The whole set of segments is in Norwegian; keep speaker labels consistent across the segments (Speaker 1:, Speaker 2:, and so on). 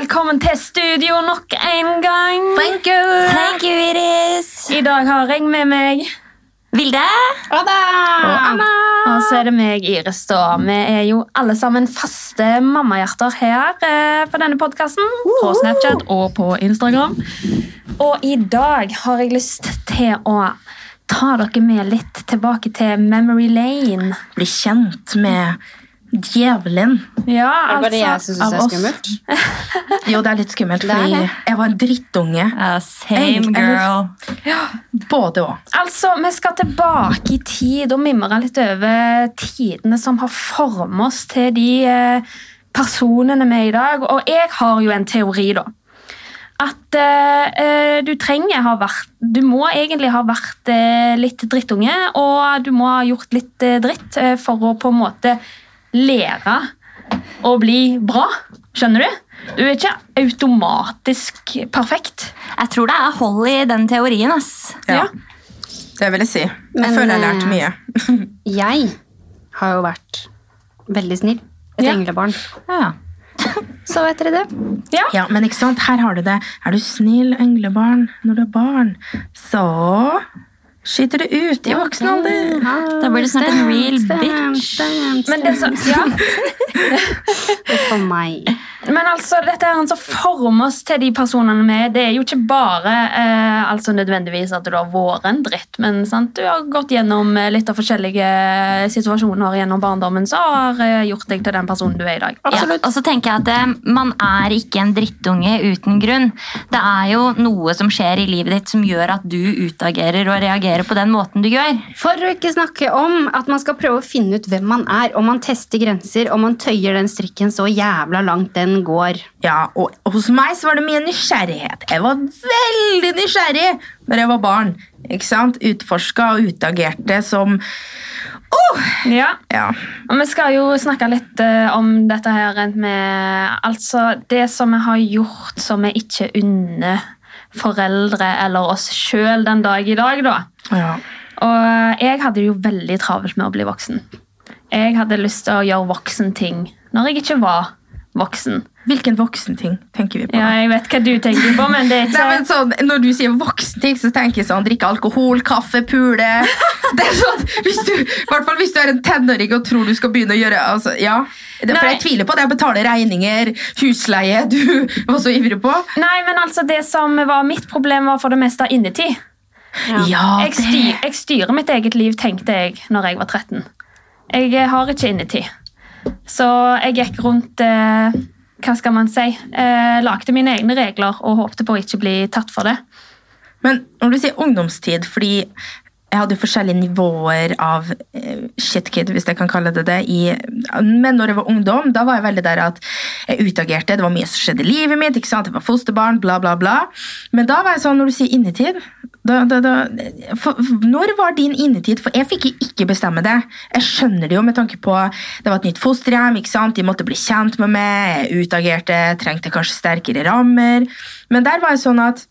Speaker 1: velkommen til studio nok en gang.
Speaker 2: Thank you. Thank you, Iris.
Speaker 1: I dag har jeg med meg
Speaker 2: Vilde.
Speaker 1: Og Anna. Og så er det meg, Iris. da. Vi er jo alle sammen faste mammahjerter her eh, på denne podkasten. På Snapchat og på Instagram. Og i dag har jeg lyst til å ta dere med litt tilbake til Memory Lane.
Speaker 2: Bli kjent med djevelen.
Speaker 1: Ja,
Speaker 3: Er det bare jeg
Speaker 1: altså,
Speaker 3: som syns det er skummelt?
Speaker 2: Jo, det er litt skummelt, fordi
Speaker 3: det.
Speaker 2: jeg var en drittunge.
Speaker 4: same
Speaker 2: Eller-
Speaker 4: girl.
Speaker 2: Både òg.
Speaker 1: Altså, Vi skal tilbake i tid og mimre litt over tidene som har formet oss til de eh, personene vi er i dag. Og jeg har jo en teori, da. At eh, eh, du trenger ha vært Du må egentlig ha vært eh, litt drittunge, og du må ha gjort litt eh, dritt for å på en måte lære å bli bra. Skjønner du? Du er ikke automatisk perfekt.
Speaker 4: Jeg tror det er hold i den teorien. ass.
Speaker 2: Ja. Det vil jeg si. Jeg
Speaker 3: Men,
Speaker 2: føler jeg har lært
Speaker 3: eh,
Speaker 2: mye.
Speaker 3: Jeg har jo vært veldig snill. Et
Speaker 1: Ja.
Speaker 3: englebarn.
Speaker 4: Ja.
Speaker 3: Så vet dere det.
Speaker 2: Ja, men ikke sant? Her har du det. Er du snill englebarn når du er barn, så skyter det ut i voksen alder.
Speaker 4: Da blir det snart en real
Speaker 3: Stem,
Speaker 4: bitch.
Speaker 3: stem,
Speaker 1: Men det som, ja,
Speaker 3: For meg.
Speaker 1: Men altså, dette er en som former oss til de personene vi er. Det er jo ikke bare eh, altså nødvendigvis at du har vært en dritt, men sant? du har gått gjennom eh, litt av forskjellige situasjoner gjennom barndommen som har eh, gjort deg til den personen du er i dag.
Speaker 4: Ja, og så tenker jeg at eh, Man er ikke en drittunge uten grunn. Det er jo noe som skjer i livet ditt som gjør at du utagerer og reagerer på den måten du gjør.
Speaker 3: For å ikke snakke om at man skal prøve å finne ut hvem man er, og man tester grenser, og man tøyer den strikken så jævla langt den går.
Speaker 2: Ja, og hos meg så var det mye nysgjerrighet. Jeg var veldig nysgjerrig når jeg var barn. Ikke sant? Utforska og utagerte som Åh!
Speaker 1: Ja,
Speaker 2: Ja.
Speaker 1: og Vi skal jo snakke litt eh, om dette her rent med altså det som vi har gjort som vi ikke unner foreldre eller oss sjøl den dag i dag. da.
Speaker 2: ja.
Speaker 1: Og jeg hadde jo veldig travelt med å bli voksen. Jeg hadde lyst til å gjøre voksenting når jeg ikke var voksen.
Speaker 2: Hvilken voksen ting tenker vi på?
Speaker 1: Ja, jeg vet hva du tenker på, men det er ikke...
Speaker 2: Nei, men sånn, Når du sier voksen ting, så tenker jeg sånn drikke alkohol, kaffe, pule Det er sånn, hvis du, I hvert fall hvis du er en tenåring og tror du skal begynne å gjøre altså, ja. Det, For jeg tviler på det. Jeg betaler regninger, husleie Du var så ivrig på.
Speaker 1: Nei, men altså det som var mitt problem, var for det meste innetid.
Speaker 2: Ja,
Speaker 1: Jeg, styr, jeg styrer mitt eget liv, tenkte jeg når jeg var 13. Jeg har ikke innetid. Så jeg gikk rundt eh, Hva skal man si? Eh, lagde mine egne regler og håpte på å ikke bli tatt for det.
Speaker 2: Men når du sier ungdomstid, fordi jeg hadde jo forskjellige nivåer av eh, shitkid, hvis jeg kan kalle det det. I, men når jeg var ungdom, da var jeg veldig der at jeg utagerte. Det var mye som skjedde i livet mitt. ikke sant? Jeg var fosterbarn, bla, bla, bla. Men da var jeg sånn, når du sier innetid da, da, da, for, Når var din innetid? For jeg fikk ikke bestemme det. Jeg skjønner det jo med tanke på det var et nytt fosterhjem. ikke sant? De måtte bli kjent med meg. Jeg utagerte, trengte kanskje sterkere rammer. Men der var jeg sånn at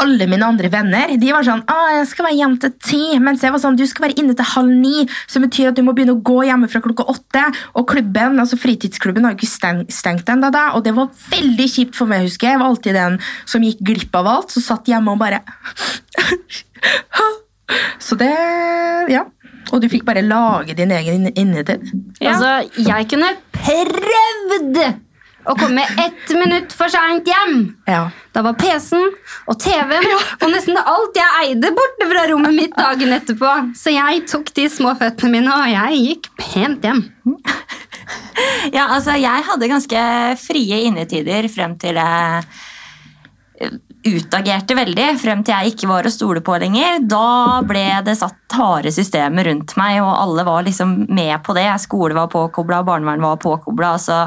Speaker 2: alle mine andre venner de var sånn ah, jeg skal være hjem til ti, mens jeg var sånn du skal være inne til halv ni, som betyr at du må begynne å gå hjemme fra klokka åtte. Og klubben, altså fritidsklubben har jo ikke stengt ennå, og det var veldig kjipt for meg. husker Jeg Jeg var alltid den som gikk glipp av alt, så satt hjemme og bare Så det Ja. Og du fikk bare lage din egen innetid.
Speaker 1: Ja.
Speaker 3: Altså, jeg kunne prøvd å komme ett minutt for seint hjem.
Speaker 2: Ja.
Speaker 3: Da var PC-en og TV-en og nesten alt jeg eide, borte fra rommet mitt dagen etterpå. Så jeg tok de små føttene mine, og jeg gikk pent hjem.
Speaker 4: Ja, altså, jeg hadde ganske frie innetider frem til jeg utagerte veldig, frem til jeg ikke var å stole på lenger. Da ble det satt harde systemer rundt meg, og alle var liksom med på det. Skole var påkobla, barnevern var påkobla. Altså,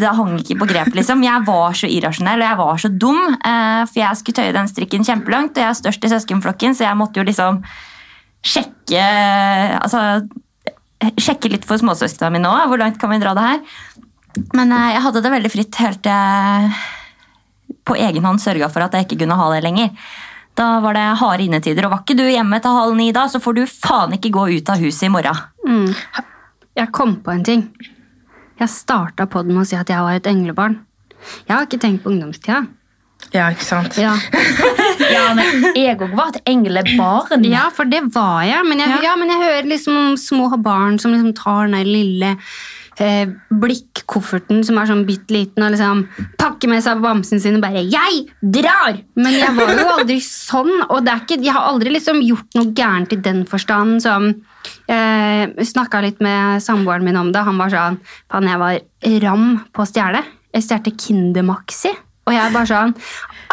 Speaker 4: det hang ikke på grep, liksom. Jeg var så irrasjonell og jeg var så dum. Eh, for jeg skulle tøye den strikken kjempelangt, og jeg er størst i søskenflokken, så jeg måtte jo liksom sjekke altså, sjekke litt for småsøsknene mine òg. Hvor langt kan vi dra det her? Men eh, jeg hadde det veldig fritt helt til jeg på egen hånd sørga for at jeg ikke kunne ha det lenger. Da var det harde innetider. Og var ikke du hjemme til halv ni da, så får du faen ikke gå ut av huset i morgen.
Speaker 3: Mm. Jeg kom på en ting. Jeg starta på den med å si at jeg var et englebarn. Jeg har ikke tenkt på ungdomstida.
Speaker 2: Ja, ikke sant?
Speaker 3: Ja,
Speaker 1: Ja, men jeg òg var et englebarn.
Speaker 3: ja for det var jeg. Men jeg, ja. men jeg hører liksom om små barn som liksom tar den lille eh, blikkofferten som er sånn bitte liten, og liksom pakker med seg bamsen sin og bare 'Jeg drar!' Men jeg var jo aldri sånn, og det ikke, jeg har aldri liksom gjort noe gærent i den forstand som eh, Snakka litt med samboeren min om det. Han var sånn Faen, jeg var ram på å stjele. Jeg stjal Kindermaxi. Og jeg er bare sånn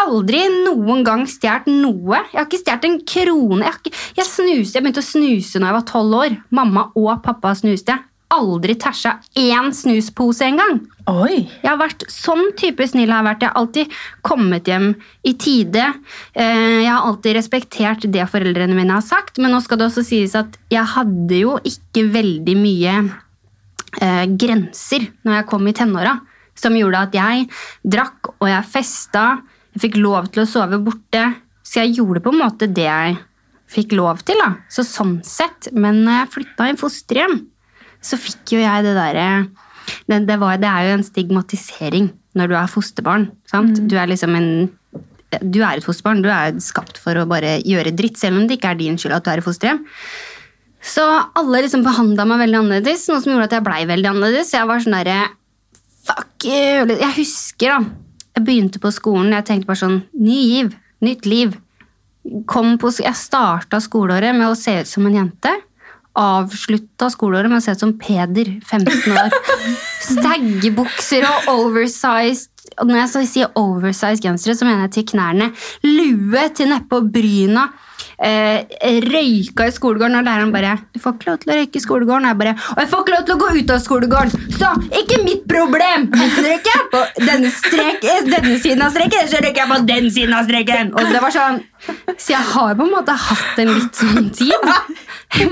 Speaker 3: Aldri noen gang stjålet noe. Jeg har ikke stjålet en krone. Jeg, ikke, jeg, snuste, jeg begynte å snuse når jeg var tolv år. Mamma og pappa snuste. Aldri tæsja én snuspose engang. Jeg har vært sånn type snill. Jeg har vært. Jeg har alltid kommet hjem i tide. Eh, Jeg har alltid respektert det foreldrene mine har sagt, men nå skal det også sies at jeg hadde jo ikke veldig mye eh, grenser når jeg kom i tenåra, som gjorde at jeg drakk og jeg festa. Jeg fikk lov til å sove borte, så jeg gjorde på en måte det jeg fikk lov til. da. Så sånn sett, Men jeg flytta i fosterhjem, så fikk jo jeg det derre det, det, det er jo en stigmatisering når du er fosterbarn. Sant? Du er liksom en du er et fosterbarn. Du er skapt for å bare gjøre dritt, selv om det ikke er din skyld at du er i fosterhjem. Så alle liksom behandla meg veldig annerledes, noe som gjorde at jeg blei veldig annerledes. Jeg var sånn derre Fuck you! Jeg husker, da. Jeg begynte på skolen, jeg tenkte bare sånn Ny giv. Nytt liv. Kom på, jeg starta skoleåret med å se ut som en jente. Avslutta skoleåret med å se ut som Peder, 15 år. Staggebukser og oversized og Når jeg sier oversized gensere, så mener jeg til knærne. Lue til nedpå bryna. Eh, røyka i skolegården, og læreren bare 'Du får ikke lov til å røyke i skolegården.' Og jeg bare 'Og jeg får ikke lov til å gå ut av skolegården!' Så ikke mitt problem! Røyker jeg på denne, strek, denne siden av streken, så røyker jeg på den siden av streken. Og det var sånn Så jeg har på en måte hatt en litt sånn tid.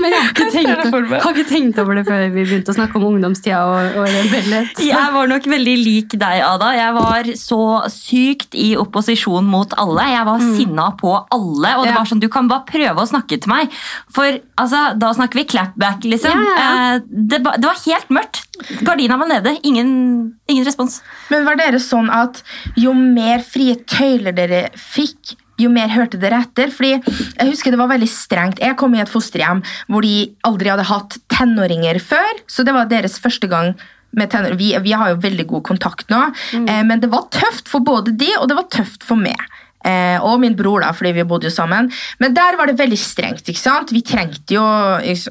Speaker 3: Men jeg har ikke, tenkt, har ikke tenkt over det før vi begynte å snakke om ungdomstida og, og.
Speaker 4: Jeg var nok veldig lik deg, Ada. Jeg var så sykt i opposisjon mot alle. Jeg var sinna på alle. Og det
Speaker 3: Ja.
Speaker 4: var sånn, Du kan bare prøve å snakke til meg. For altså, da snakker vi clapback, liksom.
Speaker 3: Ja, ja, ja.
Speaker 4: Eh, Det, det var helt mørkt. Gardina var nede. Ingen, ingen respons.
Speaker 2: Men var dere sånn at jo mer frie tøyler dere fikk, jo mer hørte dere etter? Fordi jeg husker det var veldig strengt. Jeg kom i et fosterhjem hvor de aldri hadde hatt tenåringer før, så det var deres første gang med. Vi, vi har jo veldig god kontakt nå, eh, men det var tøft for både de, og det var tøft for meg. Eh, og min bror, da, fordi vi bodde jo sammen. Men der var det veldig strengt. ikke sant? Vi trengte jo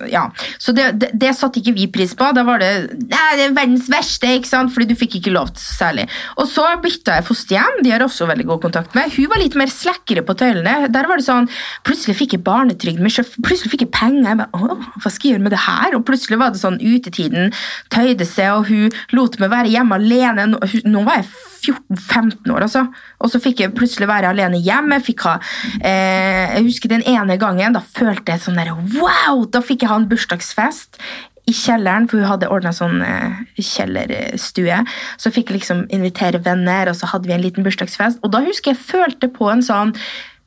Speaker 2: ja. Så det, det, det satte ikke vi pris på. Da var det det er verdens verste, ikke sant? fordi du fikk ikke lov til særlig. Og så bytta jeg fosterhjem. De har også veldig god kontakt med. Hun var litt mer slakkere på tøylene. Der var det sånn, Plutselig fikk jeg barnetrygd, plutselig fikk jeg penger. Jeg bare, hva skal jeg gjøre med det her? Og plutselig var det sånn utetiden tøyde seg, og hun lot meg være hjemme alene. Nå, nå var jeg 14-15 år, altså. Og så fikk jeg plutselig være alene hjemme. Jeg, fikk ha, eh, jeg husker den ene gangen, da følte jeg sånn der, wow! Da fikk jeg ha en bursdagsfest i kjelleren, for hun hadde ordna sånn eh, kjellerstue. Så fikk jeg liksom invitere venner, og så hadde vi en liten bursdagsfest. Og da husker jeg følte på en sånn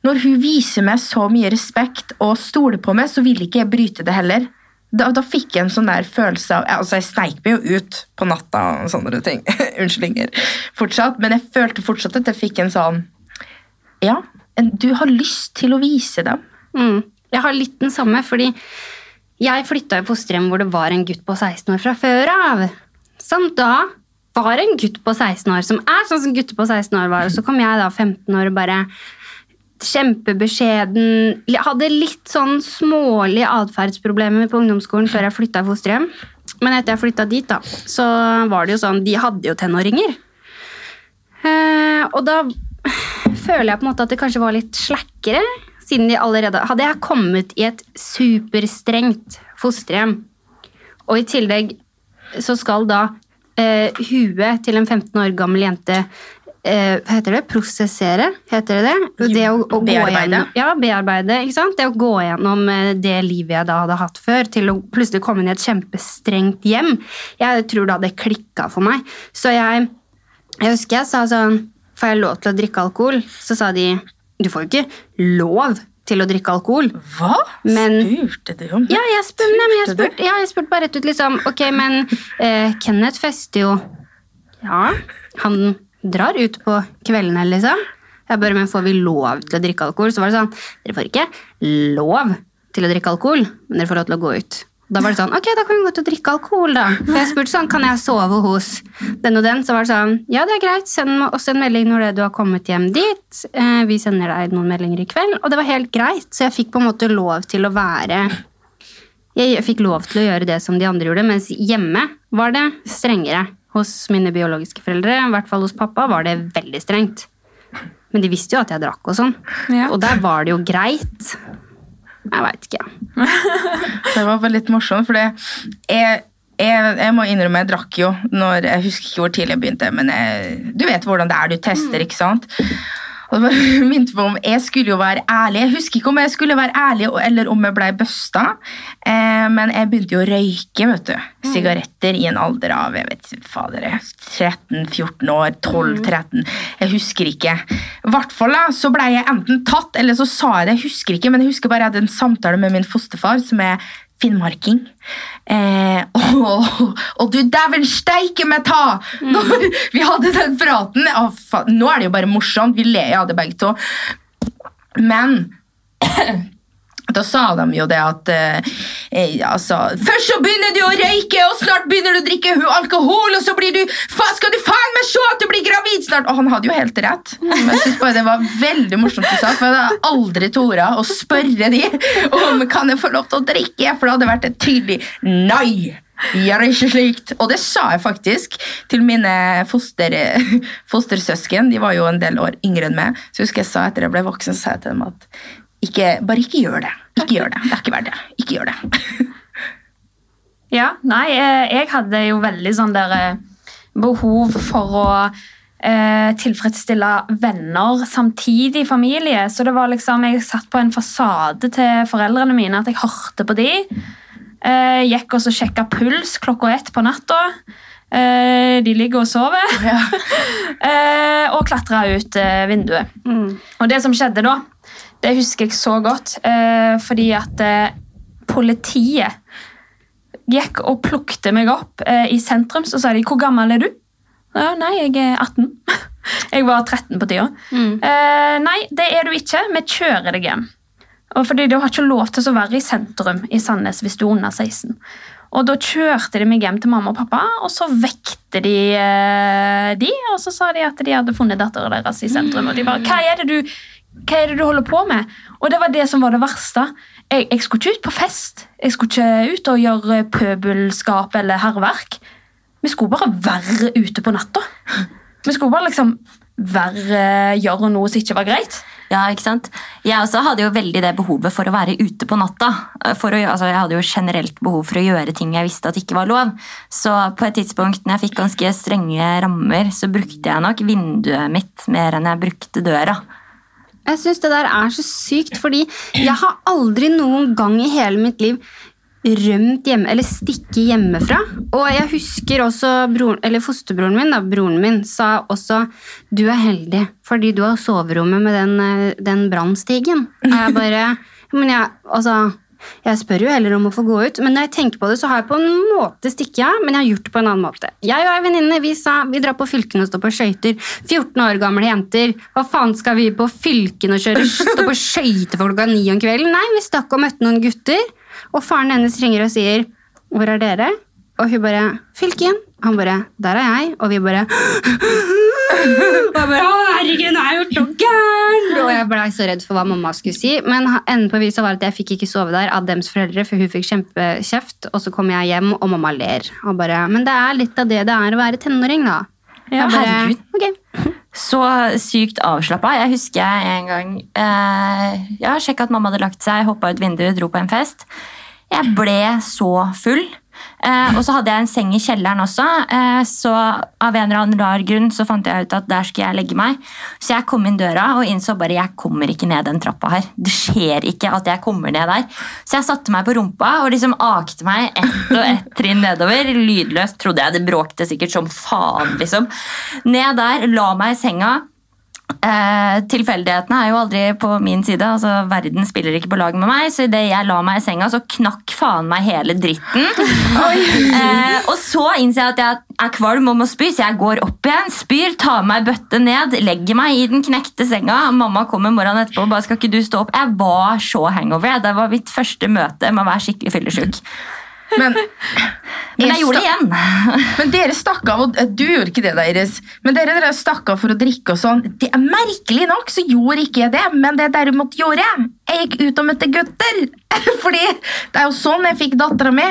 Speaker 2: Når hun viser meg så mye respekt og stoler på meg, så vil ikke jeg bryte det heller. Da, da fikk jeg en sånn der følelse av altså Jeg sneik meg jo ut på natta og sånne ting. Unnskyldninger fortsatt. Men jeg følte fortsatt at jeg fikk en sånn Ja, du har lyst til å vise dem.
Speaker 3: Mm. Jeg har litt den samme, fordi jeg flytta i fosterhjem hvor det var en gutt på 16 år fra før av. Som da var en gutt på 16 år, som er sånn som gutter på 16 år var. Og så kom jeg da 15 år og bare kjempebeskjeden hadde litt sånn smålige atferdsproblemer på ungdomsskolen før jeg flytta i fosterhjem. Men etter jeg flytta dit, da, så var det jo sånn De hadde jo tenåringer. Eh, og da føler jeg på en måte at det kanskje var litt slakkere. Siden de allerede Hadde jeg kommet i et superstrengt fosterhjem, og i tillegg så skal da eh, huet til en 15 år gammel jente eh, Hva heter det? Prosessere? Heter det det? det å, å gå
Speaker 2: Bearbeide.
Speaker 3: Gjennom, ja, bearbeide. ikke sant? Det å gå gjennom eh, det livet jeg da hadde hatt før, til å plutselig komme inn i et kjempestrengt hjem. Jeg tror da det klikka for meg. Så jeg, jeg husker jeg sa sånn Får jeg lov til å drikke alkohol? Så sa de du får jo ikke lov til å drikke alkohol.
Speaker 2: Hva
Speaker 3: Men-
Speaker 2: spurte du om?
Speaker 3: Ja, jeg spurte, nei, men jeg
Speaker 2: Spurte
Speaker 3: ja, jeg spurte bare rett ut liksom Ok, men eh, Kenneth fester jo Ja, han drar ut på kveldene, liksom. Jeg bare, men får vi lov til å drikke alkohol? Så var det sånn Dere får ikke lov til å drikke alkohol, men dere får lov til å gå ut. Da var det sånn, ok, da kan vi gå ut og drikke alkohol, da. For jeg spurte sånn, kan jeg sove hos den og den? Så var det sånn, ja, det er greit, send oss en melding når du har kommet hjem dit. Eh, vi sender deg noen meldinger i kveld. Og det var helt greit, så jeg fikk på en måte lov til å være jeg fikk lov til å gjøre det som de andre gjorde, mens hjemme var det strengere. Hos mine biologiske foreldre, i hvert fall hos pappa, var det veldig strengt. Men de visste jo at jeg drakk og sånn.
Speaker 1: Ja.
Speaker 3: Og der var det jo greit. Jeg veit ikke.
Speaker 2: Det var bare litt morsomt, for jeg, jeg, jeg må innrømme, jeg drakk jo når Jeg husker ikke hvor tidlig jeg begynte, men jeg, du vet hvordan det er, du tester, ikke sant? Og det minte meg om, Jeg skulle jo være ærlig. Jeg husker ikke om jeg skulle være ærlig eller om jeg ble busta, eh, men jeg begynte jo å røyke vet du, sigaretter i en alder av jeg vet, fader, 13-14 år, 12-13. Jeg husker ikke. I hvert fall da, så ble jeg enten tatt, eller så sa jeg det. Jeg husker ikke, men jeg husker bare jeg hadde en samtale med min fosterfar, som er finnmarking. Eh, og, og du dæven steike meg ta! Når vi hadde den praten Å, faen, Nå er det jo bare morsomt, vi ler av det begge to. Men da sa de jo det at eh, eh, altså, Først så begynner du å røyke, og snart begynner du å drikke alkohol, og så blir du fa, skal du faen meg se at du blir gravid snart! Og han hadde jo helt rett. Men jeg synes bare det var veldig morsomt du sa, for jeg hadde aldri tort å spørre de om kan jeg få lov til å drikke, for det hadde vært et tydelig nei. Gjør ikke slikt. Og det sa jeg faktisk til mine foster, fostersøsken. De var jo en del år yngre enn meg. Så husker jeg sa etter jeg ble voksen, så sa jeg til dem at ikke, bare ikke gjør det. Ikke gjør det. Det er ikke verdt det. Ikke gjør det.
Speaker 1: Ja, nei, eh, jeg hadde jo veldig sånn der eh, behov for å eh, tilfredsstille venner samtidig i familie. Så det var liksom, jeg satt på en fasade til foreldrene mine at jeg hørte på de. Eh, gikk og så sjekka puls klokka ett på natta. Eh, de ligger og sover. Ja. og klatra ut vinduet. vinduet. Og det som skjedde da, det husker jeg så godt, eh, fordi at eh, politiet gikk og plukte meg opp eh, i sentrum, så sa de 'Hvor gammel er du?' Ja, nei, jeg er 18. jeg var 13 på tida. Eh, nei, det er du ikke. Vi kjører deg hjem. Og fordi Du har ikke lov til å være i sentrum i Sandnes hvis du er under 16. Og Da kjørte de meg hjem til mamma og pappa, og så vekte de eh, de, og så sa de at de hadde funnet datteren deres i sentrum. Og de bare 'Hva er det du hva er det du holder på med? Og det var det som var det verste. Jeg, jeg skulle ikke ut på fest. Jeg skulle ikke ut og gjøre pøbelskap eller hærverk. Vi skulle bare være ute på natta. Vi skulle bare liksom være, gjøre noe som ikke var greit.
Speaker 4: Ja, ikke sant? Jeg også hadde jo veldig det behovet for å være ute på natta. Å, altså, jeg hadde jo generelt behov for å gjøre ting jeg visste at ikke var lov. Så på et tidspunkt når jeg fikk ganske strenge rammer, så brukte jeg nok vinduet mitt mer enn jeg brukte døra.
Speaker 3: Jeg syns det der er så sykt, fordi jeg har aldri noen gang i hele mitt liv rømt hjemme, eller stikke hjemmefra. Og jeg husker også broren, eller fosterbroren min, da, broren min, sa også du er heldig fordi du har soverommet med den, eh, den brannstigen. Og jeg bare Men jeg, altså jeg spør jo heller om å få gå ut, men når jeg tenker på det, så har jeg på en måte stikket av, men jeg har gjort det på en annen måte. Jeg og ei venninne vi sa vi drar på fylken og står på skøyter. 14 år gamle jenter. Hva faen skal vi på fylken og kjøre, stå på skøyter for klokka ni om kvelden? Nei, vi stakk og møtte noen gutter, og faren hennes ringer og sier 'Hvor er dere?' Og hun bare 'Fylken'. Han bare 'Der er jeg'. Og vi bare og jeg bare, «Å, herregud, nå har jeg gjort jeg ble så redd for hva mamma skulle si. Men enden på visa var at jeg fikk ikke sove der av dems foreldre, for hun fikk kjempekjeft. Og så kom jeg hjem, og mamma ler. Og bare, Men det er litt av det det er å være tenåring, da.
Speaker 4: Ja,
Speaker 3: bare,
Speaker 4: herregud.
Speaker 3: Okay.
Speaker 4: Så sykt avslappa. Jeg husker jeg en gang eh, ja, sjekka at mamma hadde lagt seg, hoppa ut vinduet, dro på en fest. Jeg ble så full. Eh, og så hadde jeg en seng i kjelleren også, eh, så av en eller annen rar grunn så fant jeg ut at der skulle jeg legge meg. Så jeg kom inn døra og innså bare jeg kommer ikke ned den trappa her. Det skjer ikke at jeg kommer ned der. Så jeg satte meg på rumpa og liksom akte meg ett og ett trinn nedover. Lydløst trodde jeg det bråkte sikkert som faen, liksom. Ned der, la meg i senga. Eh, tilfeldighetene er jo aldri på min side. altså Verden spiller ikke på lag med meg, så idet jeg la meg i senga, så knakk faen meg hele dritten. eh, og så innser jeg at jeg er kvalm og må spy, så jeg går opp igjen, spyr, tar meg bøtte ned, legger meg i den knekte senga. Mamma kommer morgenen etterpå og bare 'skal ikke du stå opp'? Jeg var så hangover. Det var mitt første møte med å være skikkelig fyllesyk.
Speaker 2: Men,
Speaker 4: Men jeg gjorde det igjen.
Speaker 2: Men dere stakk av, og du gjorde ikke det, da, Iris. Men dere, dere stakk av for å drikke og sånn. Det er Merkelig nok så gjorde ikke jeg det, men det jeg derimot gjorde Jeg gikk ut og møtte gutter. Fordi det er jo sånn jeg fikk dattera mi.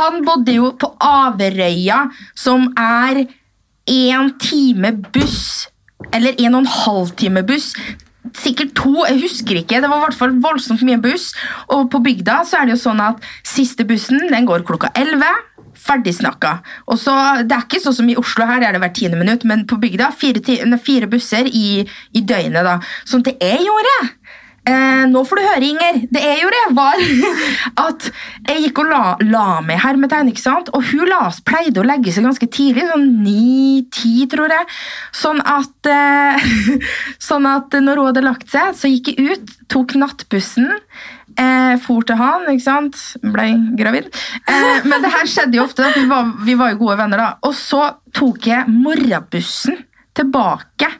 Speaker 2: Han bodde jo på Averøya, som er én time buss. Eller en og en halv time buss. Sikkert to, jeg husker ikke. Det var i hvert fall voldsomt mye buss. Og på bygda så er det jo sånn at siste bussen den går klokka 11. Ferdig snakka. Og så, Det er ikke sånn som i Oslo, her er det hvert tiende minutt, men på bygda fire, fire busser i, i døgnet. da. Sånn det jeg gjorde eh, Nå får du høre, Inger. Det er jo det! var at jeg gikk og la, la meg her med tegn, ikke sant? Og hun la, pleide å legge seg ganske tidlig, sånn ni-ti, tror jeg. Sånn at, eh, sånn at når hun hadde lagt seg, så gikk jeg ut, tok nattbussen. Eh, for til han, ikke sant? Ble gravid. Eh, men det her skjedde jo ofte, vi var, vi var jo gode venner da. Og så tok jeg morgenbussen tilbake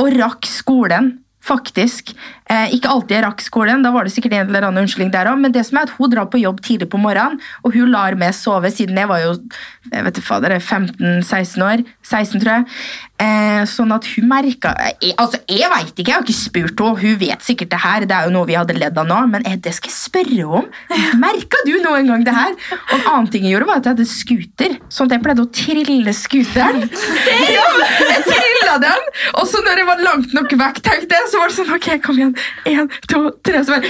Speaker 2: og rakk skolen, faktisk. Eh, ikke alltid jeg rakk skolen, da var det sikkert en eller annen unnskyldning der også, men det som er at hun drar på jobb tidlig på morgenen, og hun lar meg sove, siden jeg var jo jeg vet ikke, fader, 15-16 år, 16 tror jeg, eh, sånn at hun jeg, altså jeg vet ikke, jeg har ikke spurt henne, hun vet sikkert det her, det er jo noe vi hadde ledd av nå, men jeg, det skal jeg spørre om. Merket du noen gang det her? Og en annen ting jeg gjorde var at jeg hadde skuter, sånn at jeg pleide å trille scooteren. Ja, jeg trillet den, og så når jeg var langt nok vekk, tenkte jeg, så var det sånn, ok, kom igjen, en, to, tre, så bare...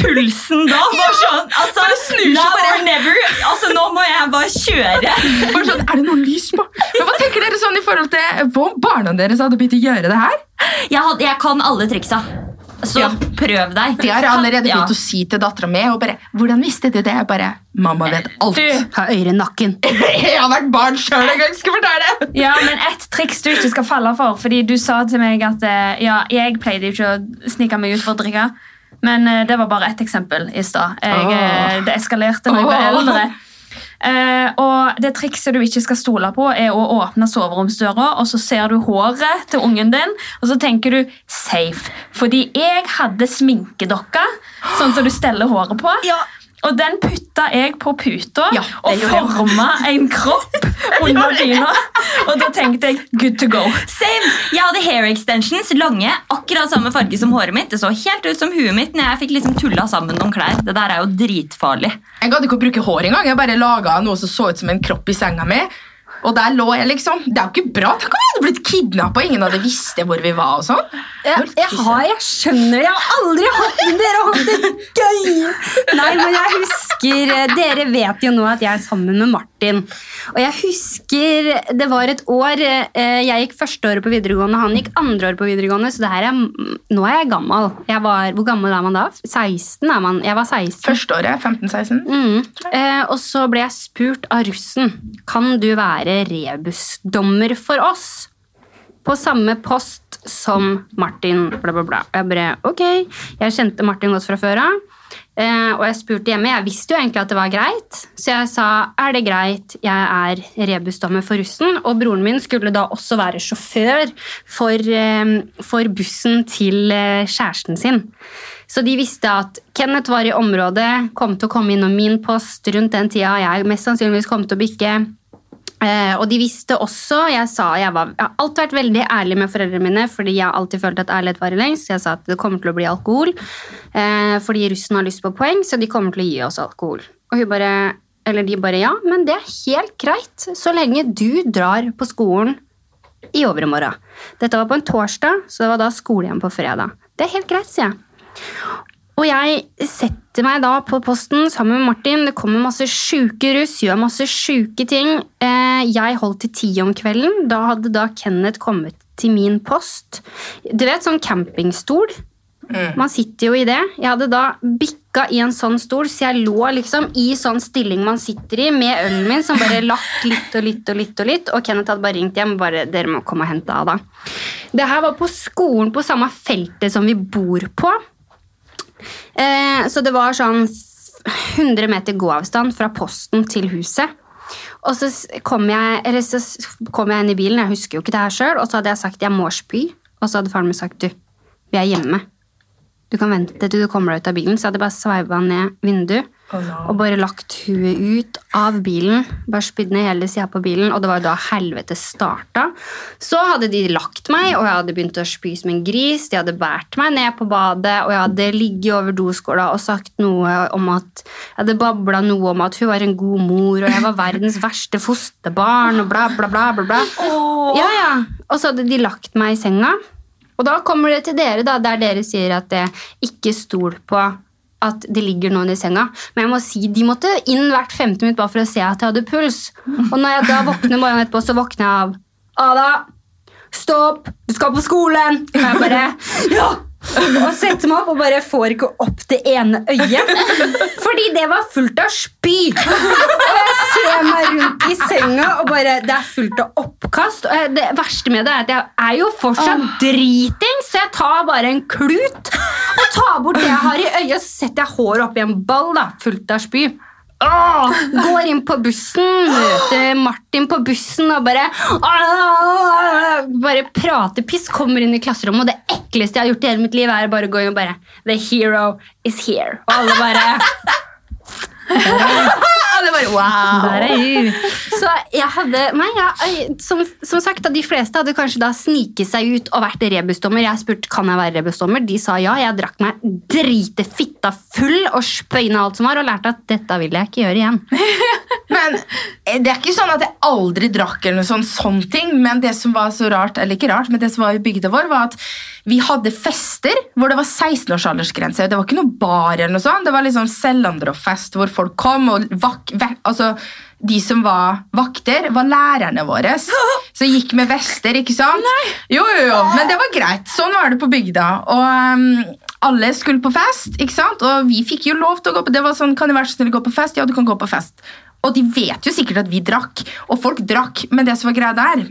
Speaker 4: Pulsen da var sånn altså,
Speaker 2: Bare snur seg bare.
Speaker 4: never. Altså, nå må jeg bare kjøre.
Speaker 2: Bare sånn, er det noe lys på? Men hva tenker dere sånn i forhold til hva om barna deres hadde begynt å gjøre det her?
Speaker 4: Jeg, had, jeg kan alle triksa. Så
Speaker 2: Ja.
Speaker 4: prøv deg.
Speaker 2: Det har jeg allerede
Speaker 4: Ja.
Speaker 2: å si til dattera mi. Og bare, hvordan visste du det? Jeg bare, mamma vet alt.
Speaker 1: Du,
Speaker 3: Ha øyre i nakken.
Speaker 2: Jeg har vært barn sjøl en gang, skal jeg fortelle!
Speaker 1: Ja, men et triks du ikke skal falle for. Fordi du sa til meg at eh, ja, jeg pleide ikke å snike meg ut for å drikke. Men eh, det var bare ett eksempel i stad. Oh. eh, Det eskalerte når jeg ble eldre. Eh, og det trikset du ikke skal stole på, er å åpne soveromsdøra, og så ser du håret til ungen din, og så tenker du 'safe'. Fordi jeg hadde sminkedokke, sånn som du steller håret på. Og den putta jeg på puta
Speaker 2: Ja,
Speaker 1: og
Speaker 2: det gjorde jeg.
Speaker 1: forma en kropp under dyna. Og da tenkte jeg 'good to go'.
Speaker 4: Same. Jeg hadde hair extensions, lange, akkurat samme farge som håret mitt. Det så helt ut som huet mitt når jeg fikk liksom tulla sammen noen klær. Det der er jo dritfarlig.
Speaker 2: Jeg gadd ikke å bruke hår engang. Jeg bare laga noe som så ut som en kropp i senga mi. Og der lå jeg, liksom. Det er jo ikke bra. Tenk om vi hadde blitt kidnappa og ingen hadde visst hvor vi var. og sånn.
Speaker 3: Jeg, jeg, har, jeg skjønner Jeg har aldri hatt Dere har hatt det gøy! Nei, men jeg husker eh, Dere vet jo nå at jeg er sammen med Martin. Og jeg husker Det var et år eh, Jeg gikk første året på videregående, han gikk andre året på videregående, så det her er, nå er jeg gammel. Jeg var, hvor gammel er man da? 16 er man. Jeg var 16.
Speaker 2: Førsteåret, 15-16.
Speaker 3: Mm. Eh, og så ble jeg spurt av russen Kan du være rebusdommer for oss. På samme post som Martin. Bla, bla, bla. Jeg bare, ok. Jeg kjente Martin godt fra før av. Eh, og jeg spurte hjemme. Jeg visste jo egentlig at det var greit, så jeg sa er det greit, jeg er rebusdommer for russen. Og broren min skulle da også være sjåfør for, eh, for bussen til eh, kjæresten sin. Så de visste at Kenneth var i området, kom til å komme innom min post rundt den tida jeg mest sannsynligvis kom til å bikke. Eh, og de visste også Jeg sa jeg, var, jeg har alltid vært veldig ærlig med foreldrene mine, fordi jeg har alltid følt at ærlighet varer lengst. Jeg sa at det kommer til å bli alkohol, eh, fordi russen har lyst på poeng, så de kommer til å gi oss alkohol. Og hun bare, eller de bare ja, men det er helt greit, så lenge du drar på skolen i overmorgen. Dette var på en torsdag, så det var da skole igjen på fredag. Det er helt greit, sier jeg. Og jeg setter meg da på posten sammen med Martin. Det kommer masse sjuke russ, gjør masse sjuke ting. Eh, Jeg holdt til ti om kvelden. Da hadde da Kenneth kommet til min post. Du vet, sånn campingstol. Man sitter jo i det. Jeg hadde da bikka i en sånn stol, så jeg lå liksom i sånn stilling man sitter i, med ølen min som bare lagt litt og litt og litt. Og litt, og Kenneth hadde bare ringt hjem. bare, dere må komme og hente Ada. Det her var på skolen på samme feltet som vi bor på. Eh, så det var sånn 100 meter gåavstand fra posten til huset. Og så kom jeg, eller så kom jeg inn i bilen, jeg husker jo ikke det her sjøl, og så hadde jeg sagt jeg må spy. Og så hadde faren min sagt du, vi er hjemme. Du kan vente til du kommer deg ut av bilen. Så jeg hadde bare sveiva ned vinduet og bare lagt huet ut av bilen. Bare spydd ned hele sida på bilen, og det var jo da helvete starta. Så hadde de lagt meg, og jeg hadde begynt å spy som en gris. De hadde båret meg ned på badet, og jeg hadde ligget over doskåla og sagt noe om at Jeg hadde babla noe om at hun var en god mor, og jeg var verdens verste fosterbarn, og bla, bla, bla. bla, bla. Ja, ja. Og så hadde de lagt meg i senga. Og da kommer det til dere, da, der dere sier at det ikke stol på at det ligger noen i senga. Men jeg må si, de måtte inn hvert femte minutt bare for å se at jeg hadde puls. Og når jeg da våkner morgenen etterpå, så våkner jeg av Ada, stopp! Du skal på skolen! Og jeg bare Ja! Og setter meg opp og bare får ikke opp det ene øyet. Fordi det var fullt av spy! Og jeg ser meg rundt i senga, og bare, det er fullt av oppkast. Og det verste med det er at jeg er jo fortsatt driting, så jeg tar bare en klut og tar bort det jeg har i øyet, så setter jeg håret oppi en ball da, fullt av spy. Åh, går inn på bussen, møter Martin på bussen og bare Bare prater piss, kommer inn i klasserommet, og det ekleste jeg har gjort i hele mitt liv, er bare å gå inn og bare The hero is here. Og alle bare
Speaker 2: Alle bare wow!
Speaker 3: Så jeg hadde Nei, jeg, som, som sagt, de fleste hadde kanskje da sniket seg ut og vært rebusdommer. Jeg spurte kan jeg være rebusdommer. De sa ja. Jeg drakk meg drite fitta full og spøyna alt som var, og lærte at dette vil jeg ikke gjøre igjen.
Speaker 2: Men eh, Det er ikke sånn at jeg aldri drakk, eller noe sånn, sånn ting, men det som var så rart, eller ikke rart, men det som var i bygda vår, var at vi hadde fester hvor det var 16 års aldersgrense. Det var ikke noe bar, eller noe sånt. det var liksom Sellandrov-fest hvor folk kom. og vak, vek, altså De som var vakter, var lærerne våre. Så gikk med vester, ikke sant? Jo, jo, jo, Men det var greit. Sånn var det på bygda. Og um, alle skulle på fest, ikke sant? og vi fikk jo lov til å gå på Det var sånn, kan jeg være så snill å gå på fest? Ja, du kan gå på fest. Og de vet jo sikkert at vi drakk, og folk drakk, men det som var greia der,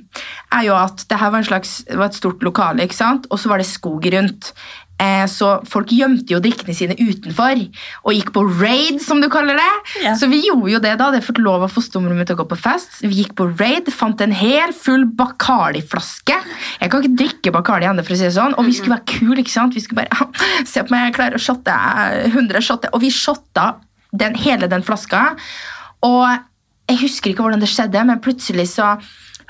Speaker 2: er jo at det her var, en slags, var et stort lokale, ikke sant? og så var det skog rundt. Eh, så folk gjemte jo drikkene sine utenfor og gikk på raid, som du kaller det.
Speaker 4: Ja.
Speaker 2: Så vi gjorde jo det da. hadde jeg fått lov av fostermoren min til å gå på fest. Vi gikk på raid, fant en hel full Bacardi-flaske. Jeg kan ikke drikke Bacardi ennå, for å si det sånn. Og vi skulle være kule, ikke sant? Vi skulle bare Se på meg, jeg klarer å shotte 100 shotte. Og vi shotta den, hele den flaska. Og jeg husker ikke hvordan det skjedde, men plutselig så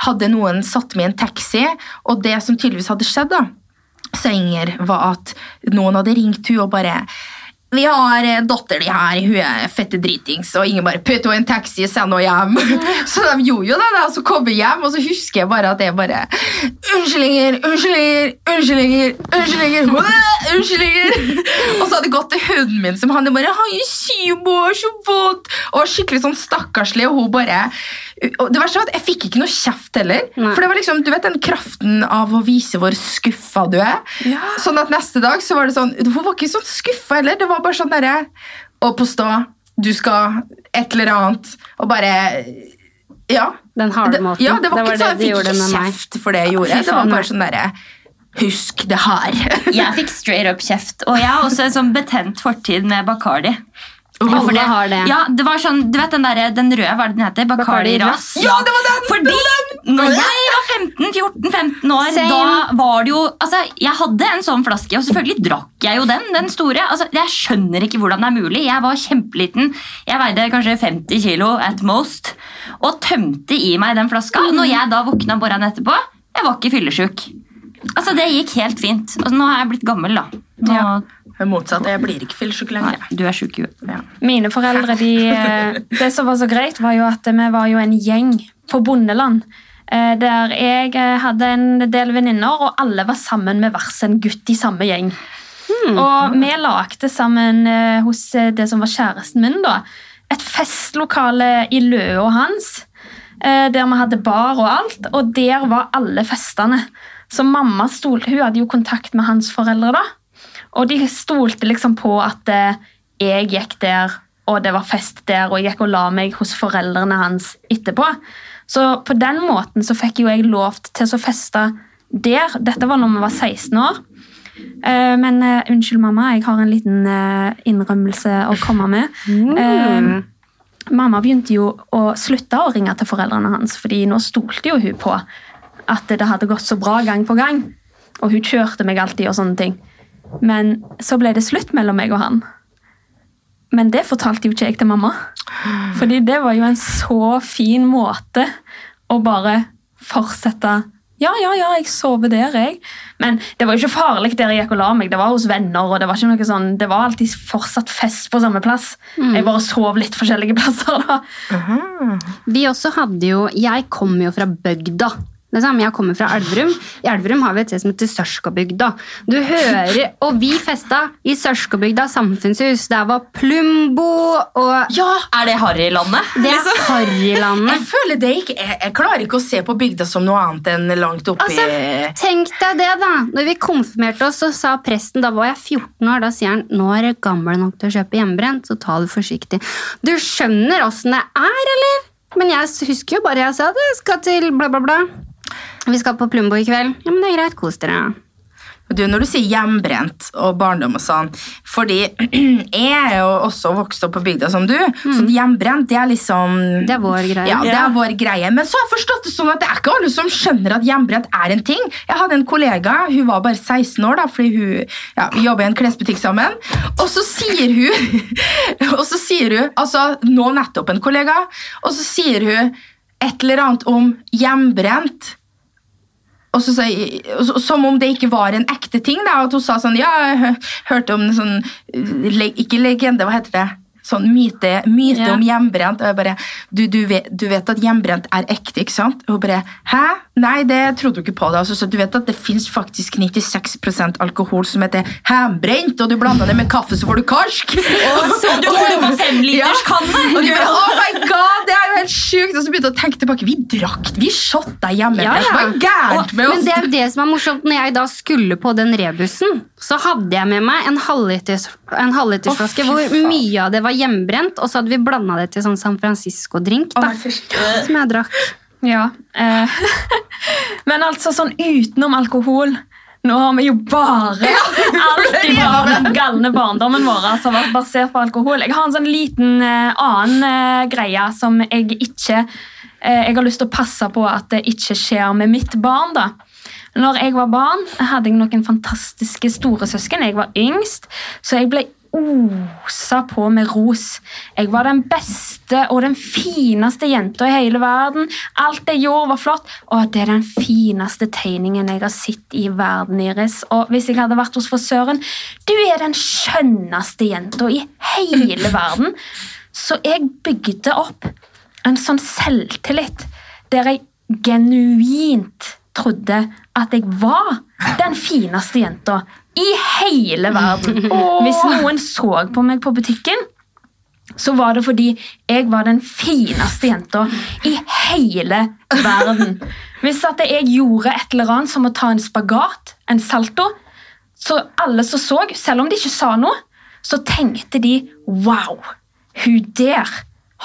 Speaker 2: hadde noen satt meg i en taxi, og det som tydeligvis hadde skjedd, da, Senger, var at noen hadde ringt henne og bare vi har eh, datter di her, hun er fette dritings, og ingen bare putt henne i en taxi og send henne hjem. Så de gjorde jo det, da, så kom jeg hjem, og så husker jeg bare at jeg bare Unnskyldninger, unnskyldninger, unnskyldninger, unnskyldninger, unnskyldninger. Og så hadde jeg gått til hunden min, som han bare 'Han er syv år, så vondt, og var skikkelig sånn stakkarslig, og hun bare og det verste var at Jeg fikk ikke noe kjeft heller.
Speaker 3: Nei.
Speaker 2: For det var liksom, du vet den kraften av å vise hvor skuffa du er. Sånn at neste dag så var det sånn Hun var ikke sånn skuffa heller. Det var bare sånn derre Og påstå du skal et eller annet, og bare Ja.
Speaker 3: Den harde
Speaker 2: Det,
Speaker 3: måten.
Speaker 2: ja, det var, ikke
Speaker 3: det
Speaker 2: sånn, Jeg fikk ikke kjeft for det jeg gjorde. Det var bare sånn derre Husk det her.
Speaker 4: Jeg fikk straight up kjeft. Og jeg har også en sånn betent fortid med Bacardi. Ja,
Speaker 3: har det.
Speaker 4: Ja, det var sånn, du vet den, der, den røde, hva er det den heter? Bacardi Ras.
Speaker 2: Ja, det var den!
Speaker 4: Fordi når jeg var 15-14-15 år,
Speaker 3: Same.
Speaker 4: da var det jo altså, Jeg hadde en sånn flaske, og selvfølgelig drakk jeg jo den. den store. Altså, jeg skjønner ikke hvordan det er mulig. Jeg var kjempeliten. Jeg veide kanskje 50 kilo at most. Og tømte i meg den flaska. Og når jeg da våkna morgenen etterpå, jeg var ikke fyllesyk. Altså, det gikk helt fint. Altså, nå har jeg blitt gammel, da. Nå,
Speaker 2: Ja. Motsatt. Jeg blir ikke fyllesyk
Speaker 4: Nei,
Speaker 2: lenger.
Speaker 4: du er sjuk i huet.
Speaker 2: Ja.
Speaker 1: Mine foreldre, de, eh, Det som var så greit, var jo at vi var jo en gjeng på bondeland. eh, Der jeg eh, hadde en del venninner, og alle var sammen med hver sin gutt i samme gjeng. Og vi lagde sammen hos det som var kjæresten min, da, et festlokale i løa hans. eh, Der vi hadde bar og alt, og der var alle festene. Så mamma stolte, hun hadde jo kontakt med hans foreldre, da. Og de stolte liksom på at eh, jeg gikk der, og det var fest der, og jeg gikk og la meg hos foreldrene hans etterpå. Så på den måten så fikk jo jeg lov til å feste der. Dette var når vi var 16 år. Eh, Men eh, unnskyld, mamma, jeg har en liten innrømmelse å komme med. Eh, mamma begynte jo å slutte å ringe til foreldrene hans, fordi nå stolte jo hun på at det hadde gått så bra gang på gang. Og hun kjørte meg alltid og sånne ting. Men så ble det slutt mellom meg og han. Men det fortalte jo ikke jeg til mamma. Fordi det var jo en så fin måte å bare fortsette Ja, ja, ja, jeg sover der, jeg. Men det var jo ikke farlig der jeg gikk og la meg. Det var hos venner, og det var ikke noe sånn, det var alltid fortsatt fest på samme plass. Jeg bare sov litt forskjellige plasser da.
Speaker 3: Vi også hadde jo Jeg kom jo fra bygda. Liksom. Jeg kommer fra Elverum. I Elverum har vi et sted som heter Sørskabygda. Du hører, Og vi festa i Sørskabygda samfunnshus. Der var Plumbo og
Speaker 2: Ja,
Speaker 4: Er det Harrylandet?
Speaker 3: Det er Harrylandet.
Speaker 2: jeg føler det ikke jeg, jeg klarer ikke å se på bygda som noe annet enn langt oppi
Speaker 3: Altså, tenk deg det, da. Når vi konfirmerte oss, så sa presten Da var jeg 14 år. Da sier han nå er du gammel nok til å kjøpe hjemmebrent, så ta det forsiktig. Du skjønner åssen det er, eller? Men jeg husker jo bare jeg sa det. Jeg skal til bla, bla, bla. Vi skal på Plumbo i kveld. Ja, men det er greit. Kos dere.
Speaker 2: Du, Når du sier hjemmebrent og barndom og sånn Fordi jeg er jo også vokst opp på bygda som du, så hjemmebrent det er liksom
Speaker 3: Det er vår greie.
Speaker 2: Ja, det er vår greie. Men så har jeg forstått det sånn at det er ikke alle som skjønner at hjemmebrent er en ting. Jeg hadde en kollega, hun var bare 16 år, da, fordi hun ja, vi jobber i en klesbutikk sammen. Og så sier hun Og så sier hun, altså nå nettopp en kollega, og så sier hun et eller annet om hjemmebrent. Og så, så- som om det ikke var en ekte ting. Da, at hun sa sånn Ja, jeg hørte om en sånn Ikke legende, hva heter det? Sånn myte, myte
Speaker 1: yeah.
Speaker 2: om hjemmebrent. Og jeg bare du, du, vet, du vet at hjemmebrent er ekte, ikke sant? Og hun bare Hæ? Nei, det trodde du ikke på. det. Altså, så du vet at det fins faktisk 96% alkohol som heter hjemmebrent, og du blander det med kaffe, så får du karsk. Og så,
Speaker 4: Du får på femliterskanne!
Speaker 2: og du bare, oh my god, det er jo helt sjukt! Og så begynte jeg å tenke tilbake. Vi drakk, vi shotta hjemmebrent.
Speaker 3: Ja, ja.
Speaker 2: Oss?
Speaker 3: Men det er det som er morsomt. Når jeg da skulle på den rebussen, så hadde jeg med meg en en halvlitersflaske
Speaker 2: halvliters oh,
Speaker 3: hvor mye av det var hjemmebrent, og så hadde vi blanda det til sånn San Francisco-drink
Speaker 2: nei,
Speaker 3: som jeg drakk.
Speaker 1: Ja. Eh, men altså sånn utenom alkohol Nå har vi jo bare alt bare den galne barndommen vår har vært basert på alkohol. Jeg har en sånn liten eh, annen eh, greie som jeg ikke eh, Jeg har lyst til å passe på at det ikke skjer med mitt barn. da. Når jeg var barn, hadde jeg noen fantastiske store søsken. Jeg var yngst, så jeg ble osa på med ros. Jeg var den beste og den fineste jenta i hele verden. Alt jeg gjorde, var flott. Og det er den fineste tegningen jeg har sett i verden, Iris. Og hvis jeg hadde vært hos frisøren Du er den skjønneste jenta i hele verden. Så jeg bygde opp en sånn selvtillit der jeg genuint trodde at jeg var den fineste jenta i hele verden. Hvis noen så på meg på butikken, så var det fordi jeg var den fineste jenta i hele verden. Hvis at jeg gjorde et eller annet som å ta en spagat, en salto, så alle som så, selv om de ikke sa noe, så tenkte de wow, hun der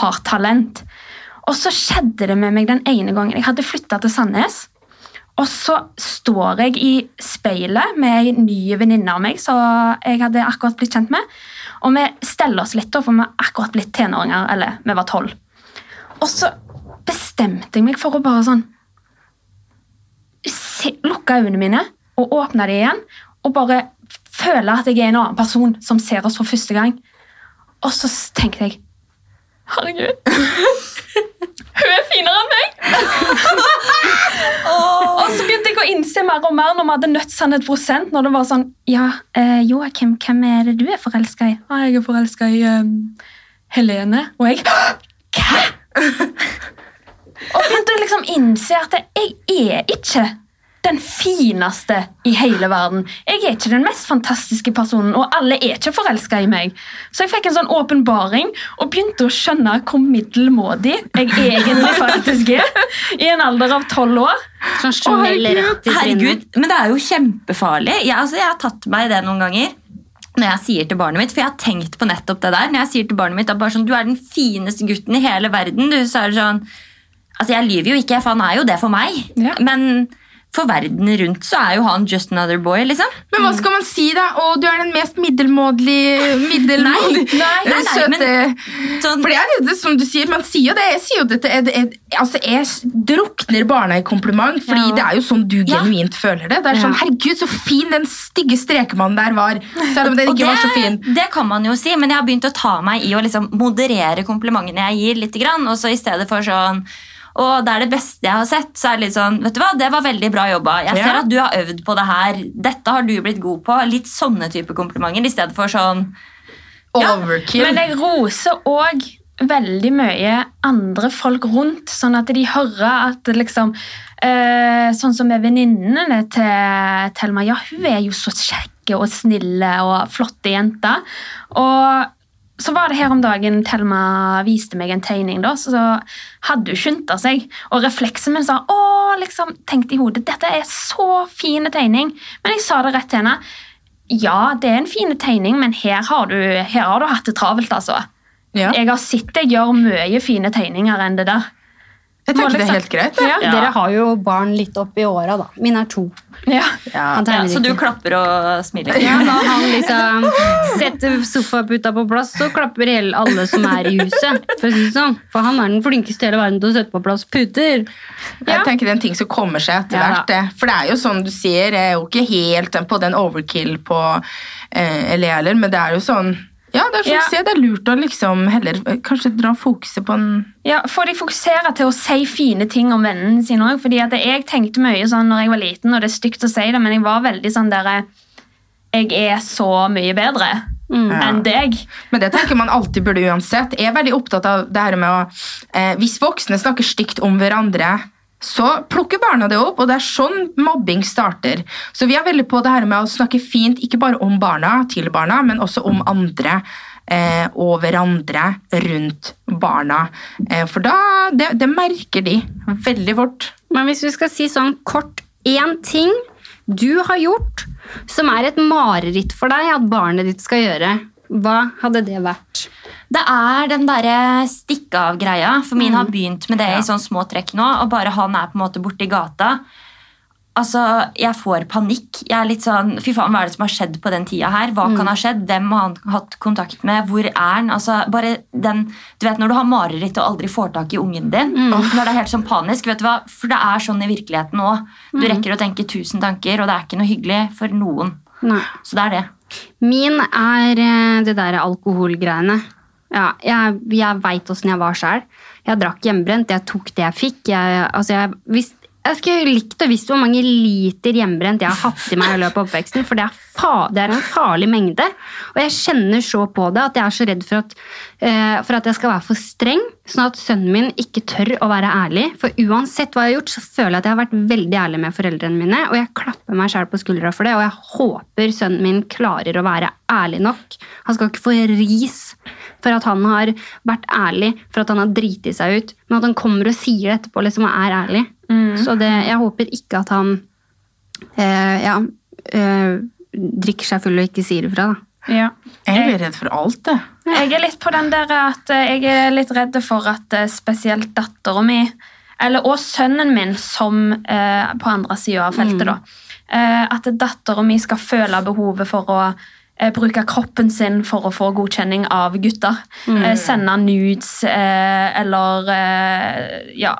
Speaker 1: har talent. Og så skjedde det med meg den ene gangen jeg hadde flytta til Sandnes. Og så står jeg i speilet med ei ny venninne av meg som jeg hadde akkurat blitt kjent med. Og vi steller oss litt, for vi har akkurat blitt tenåringer. Eller vi var tolv. Og så bestemte jeg meg for å bare sånn se, Lukke øynene mine og åpne dem igjen. Og bare føle at jeg er en annen person som ser oss for første gang. Og så tenkte jeg Herregud. Hun er finere enn meg! Og så begynte jeg å innse mer og mer når vi hadde nødt sannhet prosent. Når det var sånn Ja, eh, Joakim, hvem er det du er forelska i? Ah, jeg er forelska i um, Helene. Og jeg Hva?! Og begynte å liksom innse at jeg er ikke den fineste i hele verden. Jeg er ikke den mest fantastiske personen, og alle er ikke forelska i meg. Så jeg fikk en sånn åpenbaring og begynte å skjønne hvor middelmådig jeg egentlig faktisk er. I en alder av tolv år.
Speaker 3: Sånn rett.
Speaker 4: Herregud, men det er jo kjempefarlig. Jeg, altså, jeg har tatt meg i det noen ganger. når jeg sier til barnet mitt, for jeg har tenkt på nettopp det der, når jeg sier til barnet mitt at bare sånn, du er den fineste gutten i hele verden, du, så er det sånn, altså jeg lyver jo ikke, for han er jo det for meg,
Speaker 1: Ja.
Speaker 4: men for verden rundt så er jo han just another boy, liksom.
Speaker 2: Men hva skal man si, da? Å, du er den mest middelmådige
Speaker 4: nei,
Speaker 2: søte
Speaker 4: Sånn,
Speaker 2: For det er det som du sier, man sier jo det. Jeg sier jo dette jeg, jeg, altså jeg drukner barna i kompliment, fordi
Speaker 3: Ja.
Speaker 2: det er jo sånn du
Speaker 4: Ja.
Speaker 2: genuint føler det. Det er sånn, herregud, så fin den stygge strekemannen der var, selv om den
Speaker 4: ikke
Speaker 2: ikke var så fin.
Speaker 4: det kan man jo si, men jeg har begynt å ta meg i å liksom moderere komplimentene jeg gir litt, grann, og så i stedet for sånn og det er det beste jeg har sett. Så er det litt sånn, vet du hva, Det var veldig bra jobba. Jeg ser
Speaker 2: Ja.
Speaker 4: at du har øvd på det her. Dette har du blitt god på. Litt sånne type komplimenter i stedet for sånn Ja,
Speaker 2: Overkill.
Speaker 1: Men jeg roser òg veldig mye andre folk rundt, sånn at de hører at liksom eh, Sånn som med venninnene til Thelma. Ja, hun er jo så kjekke og snille og flotte jenter. Og så var det her om dagen Thelma viste meg en tegning, da, så hadde hun skynda seg. Og refleksen min sa å, liksom, tenkte i hodet dette er så fin tegning. Men jeg sa det rett til henne. Ja, det er en fin tegning, men her har du, her har du hatt det travelt, altså.
Speaker 2: ja.
Speaker 1: Jeg har sett deg gjøre mye fine tegninger enn det der.
Speaker 2: Jeg tenker det
Speaker 1: liksom-
Speaker 2: er helt greit.
Speaker 3: Ja,
Speaker 1: Ja.
Speaker 3: Dere har jo barn litt opp i åra, da. Min er to.
Speaker 1: Ja.
Speaker 2: Ja.
Speaker 4: Ja, Så du klapper og smiler?
Speaker 3: Ja, Når han liksom setter sofaputa på plass, så klapper hele alle som er i huset. For sånn. For han er den flinkeste i hele verden til å sette på plass puter.
Speaker 2: Jeg tenker det er en ting som kommer seg etter
Speaker 3: Ja,
Speaker 2: hvert. For det er jo sånn du sier, jeg er jo ikke helt på den overkill på eh, ele heller, men det er jo sånn Ja, det er
Speaker 1: Ja.
Speaker 2: sier, det er lurt å liksom heller eh, kanskje dra fokuset på en
Speaker 1: Ja, Få de fokusere til å si fine ting om vennene sine òg. Jeg tenkte mye sånn når jeg var liten, og det er stygt å si det, men jeg var veldig sånn der Jeg er så mye bedre
Speaker 3: Mm.
Speaker 1: Enn deg.
Speaker 2: Men det tenker man alltid burde uansett. Jeg er veldig opptatt av det her med å eh, Hvis voksne snakker stygt om hverandre, så plukker barna det opp, og det er sånn mobbing starter. Så vi er veldig på det her med å snakke fint, ikke bare om barna, til barna, men også om andre. Eh, og hverandre rundt barna. Eh, for da det, det merker de veldig fort.
Speaker 3: Men hvis vi skal si sånn kort én ting du har gjort som er et mareritt for deg at barnet ditt skal gjøre, hva hadde det vært?
Speaker 4: Det er den derre stikke-av-greia. For min har begynt med det i sånne små trekk nå. Og bare han er på en måte borte i gata. Altså, Jeg får panikk. Jeg er litt sånn, Fy faen, hva er det som har skjedd på den tida her? Hva kan ha skjedd? Hvem har han hatt kontakt med? Hvor er han? Altså, bare den, du vet Når du har mareritt og aldri får tak i ungen din, når det er helt sånn panisk vet du hva? For det er sånn i virkeligheten òg. Du rekker å tenke tusen tanker, og det er ikke noe hyggelig for noen.
Speaker 3: Nei.
Speaker 4: Så det er det.
Speaker 3: Min er eh, det der alkoholgreiene. Ja, jeg jeg veit åssen jeg var sjøl. Jeg drakk hjemmebrent, jeg tok det jeg fikk. Jeg, altså jeg, visst, jeg skulle likt å visst hvor mange liter hjemmebrent jeg har hatt i meg i løpet av oppveksten, for det er, det er en farlig mengde. Og jeg kjenner så på det at jeg er så redd for at, uh, for at jeg skal være for streng, sånn at sønnen min ikke tør å være ærlig. For uansett hva jeg har gjort, så føler jeg at jeg har vært veldig ærlig med foreldrene mine, og jeg klapper meg sjæl på skuldra for det, og jeg håper sønnen min klarer å være ærlig nok. Han skal ikke få ris for at han har vært ærlig, for at han har driti seg ut, men at han kommer og sier det etterpå liksom, og er ærlig. Så det, jeg håper ikke at han eh, ja, eh, drikker seg full og ikke sier ifra. Da.
Speaker 1: Ja.
Speaker 2: Jeg blir redd for alt, det.
Speaker 1: Jeg er litt på den der at eh, jeg er litt redd for at eh, spesielt dattera mi, eller og sønnen min, som eh, på andre sida av feltet, da, eh, at dattera mi skal føle behovet for å bruke kroppen sin for å få godkjenning av gutter. Eh, sende nudes eh, eller eh, ja,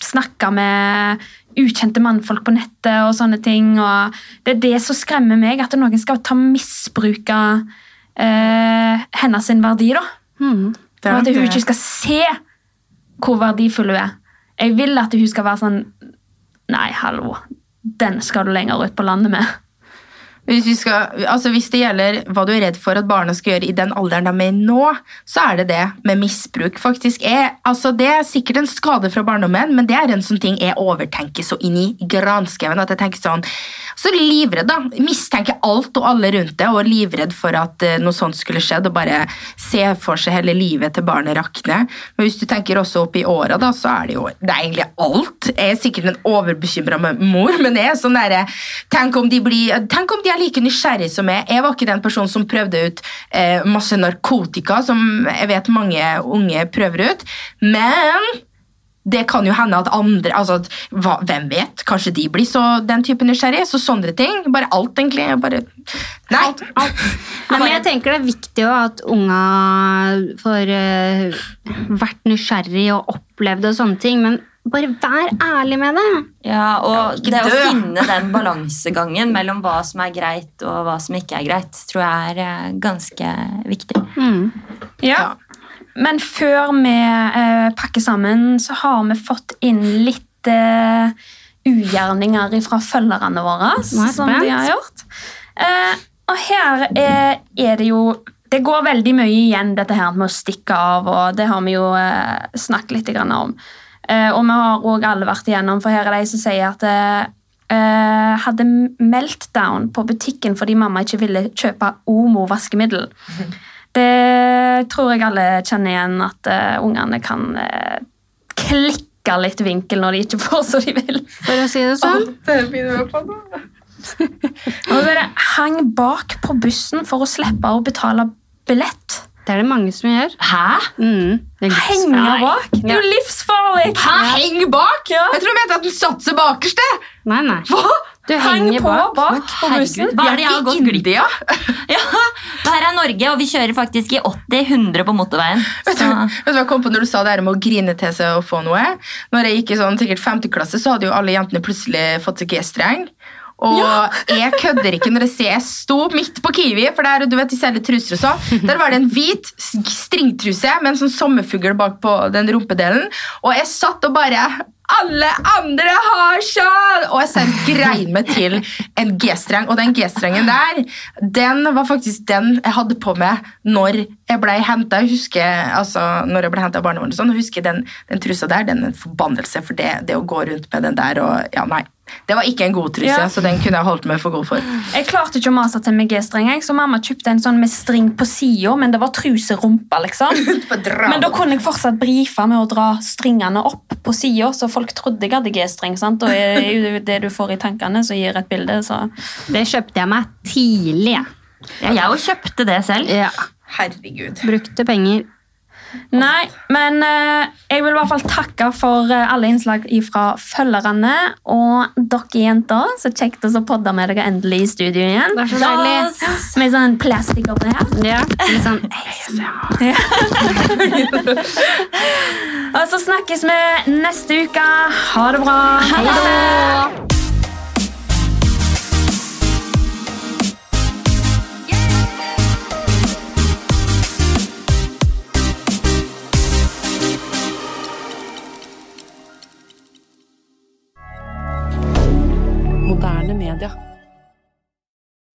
Speaker 1: snakke med ukjente mannfolk på nettet og sånne ting. Og det er det som skremmer meg, at noen skal ta misbruke eh, hennes verdi. da.
Speaker 3: Mm.
Speaker 1: Og at hun ikke skal se hvor verdifull hun er. Jeg vil at hun skal være sånn Nei, hallo. Den skal du lenger ut på landet med.
Speaker 2: Hvis, vi skal, altså hvis det gjelder hva du er redd for at barna skal gjøre i den alderen de er i nå, så er det det med misbruk. faktisk. er, altså det er sikkert en skade fra barndommen, men det er en sånn ting jeg overtenker så inn i granskauen. at jeg tenker sånn, Så livredd, da. Mistenker alt og alle rundt det, og er livredd for at eh, noe sånt skulle skjedd, og bare se for seg hele livet til barnet rakne. Men hvis du tenker også opp i åra, da, så er det jo det er egentlig alt. Jeg er sikkert en overbekymra mor, men jeg er sånn derre Tenk om de blir, tenk om de ikke like nysgjerrig som meg. Jeg var ikke den personen som prøvde ut eh, masse narkotika, som jeg vet mange unge prøver ut. Men det kan jo hende at andre altså, at, hva, Hvem vet? Kanskje de blir så den type nysgjerrig. Så sånne ting. Bare alt, egentlig. Bare, nei.
Speaker 3: Nei, men jeg tenker det er viktig at unga får uh, vært nysgjerrig og opplevd og sånne ting, men bare vær ærlig med det.
Speaker 4: Ja, og det å finne den balansegangen mellom hva som er greit og hva som ikke er greit, tror jeg er eh, ganske viktig.
Speaker 3: Mm.
Speaker 1: Ja. Men før vi eh, pakker sammen, så har vi fått inn litt eh, ugjerninger fra følgerne våre. Som de har gjort. Eh, og her er, er det jo Det går veldig mye igjen, dette her med å stikke av, og det har vi jo eh, snakket litt grann om. Eh, og vi har òg alle vært igjennom, for her er de som sier at eh, eh, hadde meltdown på butikken fordi mamma ikke ville kjøpe Omo vaskemiddel. Det tror jeg alle kjenner igjen, at uh, ungene kan uh, klikke litt vinkel når de ikke får som de vil.
Speaker 3: For å si det sånn.
Speaker 1: Og så er det hang bak på bussen for å slippe å betale billett.
Speaker 3: Det er det mange som gjør.
Speaker 4: Hæ?
Speaker 3: Mm.
Speaker 1: Henge bak! Det er jo livsfarlig!
Speaker 2: Hæ, heng bak? Jeg tror du mente at du satte seg bakerst.
Speaker 3: Nei, nei.
Speaker 2: Hva?
Speaker 3: Du
Speaker 1: Heng
Speaker 3: henger
Speaker 1: på
Speaker 3: bak.
Speaker 1: bak på bussen.
Speaker 4: Hva er det jeg har gått glipp? Ja, det her er Norge, og vi kjører faktisk i 80-100 på motorveien.
Speaker 2: Vet du,
Speaker 4: Så,
Speaker 2: vet du hva jeg kom på når du sa det her med å grine til seg og få noe? Når jeg gikk i sånn sikkert 5. klasse, så hadde jo alle jentene plutselig fått seg G-streng. Og jeg kødder ikke når jeg ser jeg sto midt på Kiwi, for der, du vet de selger truser og sånn. Der var det en hvit stringtruse med en sånn sommerfugl bak på den rumpedelen. Og jeg satt og bare alle andre har sjal! Og jeg selv grein meg til en G-streng. Og den G-strengen der, den var faktisk den jeg hadde på meg når jeg ble henta. Altså, når jeg ble av barnevernet, og sånn, husker den, den trusa der, den er en forbannelse. For det, det å gå rundt med den der og Ja, nei. Det var ikke en god truse,
Speaker 1: Ja.
Speaker 2: så den kunne jeg holdt meg for god for.
Speaker 1: Jeg klarte ikke å mase til med G-streng, så mamma kjøpte en sånn med string på sida, men det var truserumpa, liksom. Men da kunne jeg fortsatt brife med å dra stringene opp på sida, så folk trodde jeg hadde G-streng. sant? Og det du får i tankene, så gir et bilde, så
Speaker 3: Det kjøpte jeg meg tidlig.
Speaker 4: ja, jeg jo kjøpte det selv.
Speaker 3: Ja.
Speaker 2: Herregud.
Speaker 3: Brukte penger.
Speaker 1: Nei, men eh, jeg vil i hvert fall takke for eh, alle innslag fra følgerne. Og dere jenter, så kjekt å podde med dere endelig i studio igjen.
Speaker 3: Det er så deilig.
Speaker 1: Med sånn plastikk oppi her.
Speaker 3: Ja, litt sånn
Speaker 1: Og så snakkes vi neste uke. Ha det bra.
Speaker 3: Ha da!
Speaker 5: Media.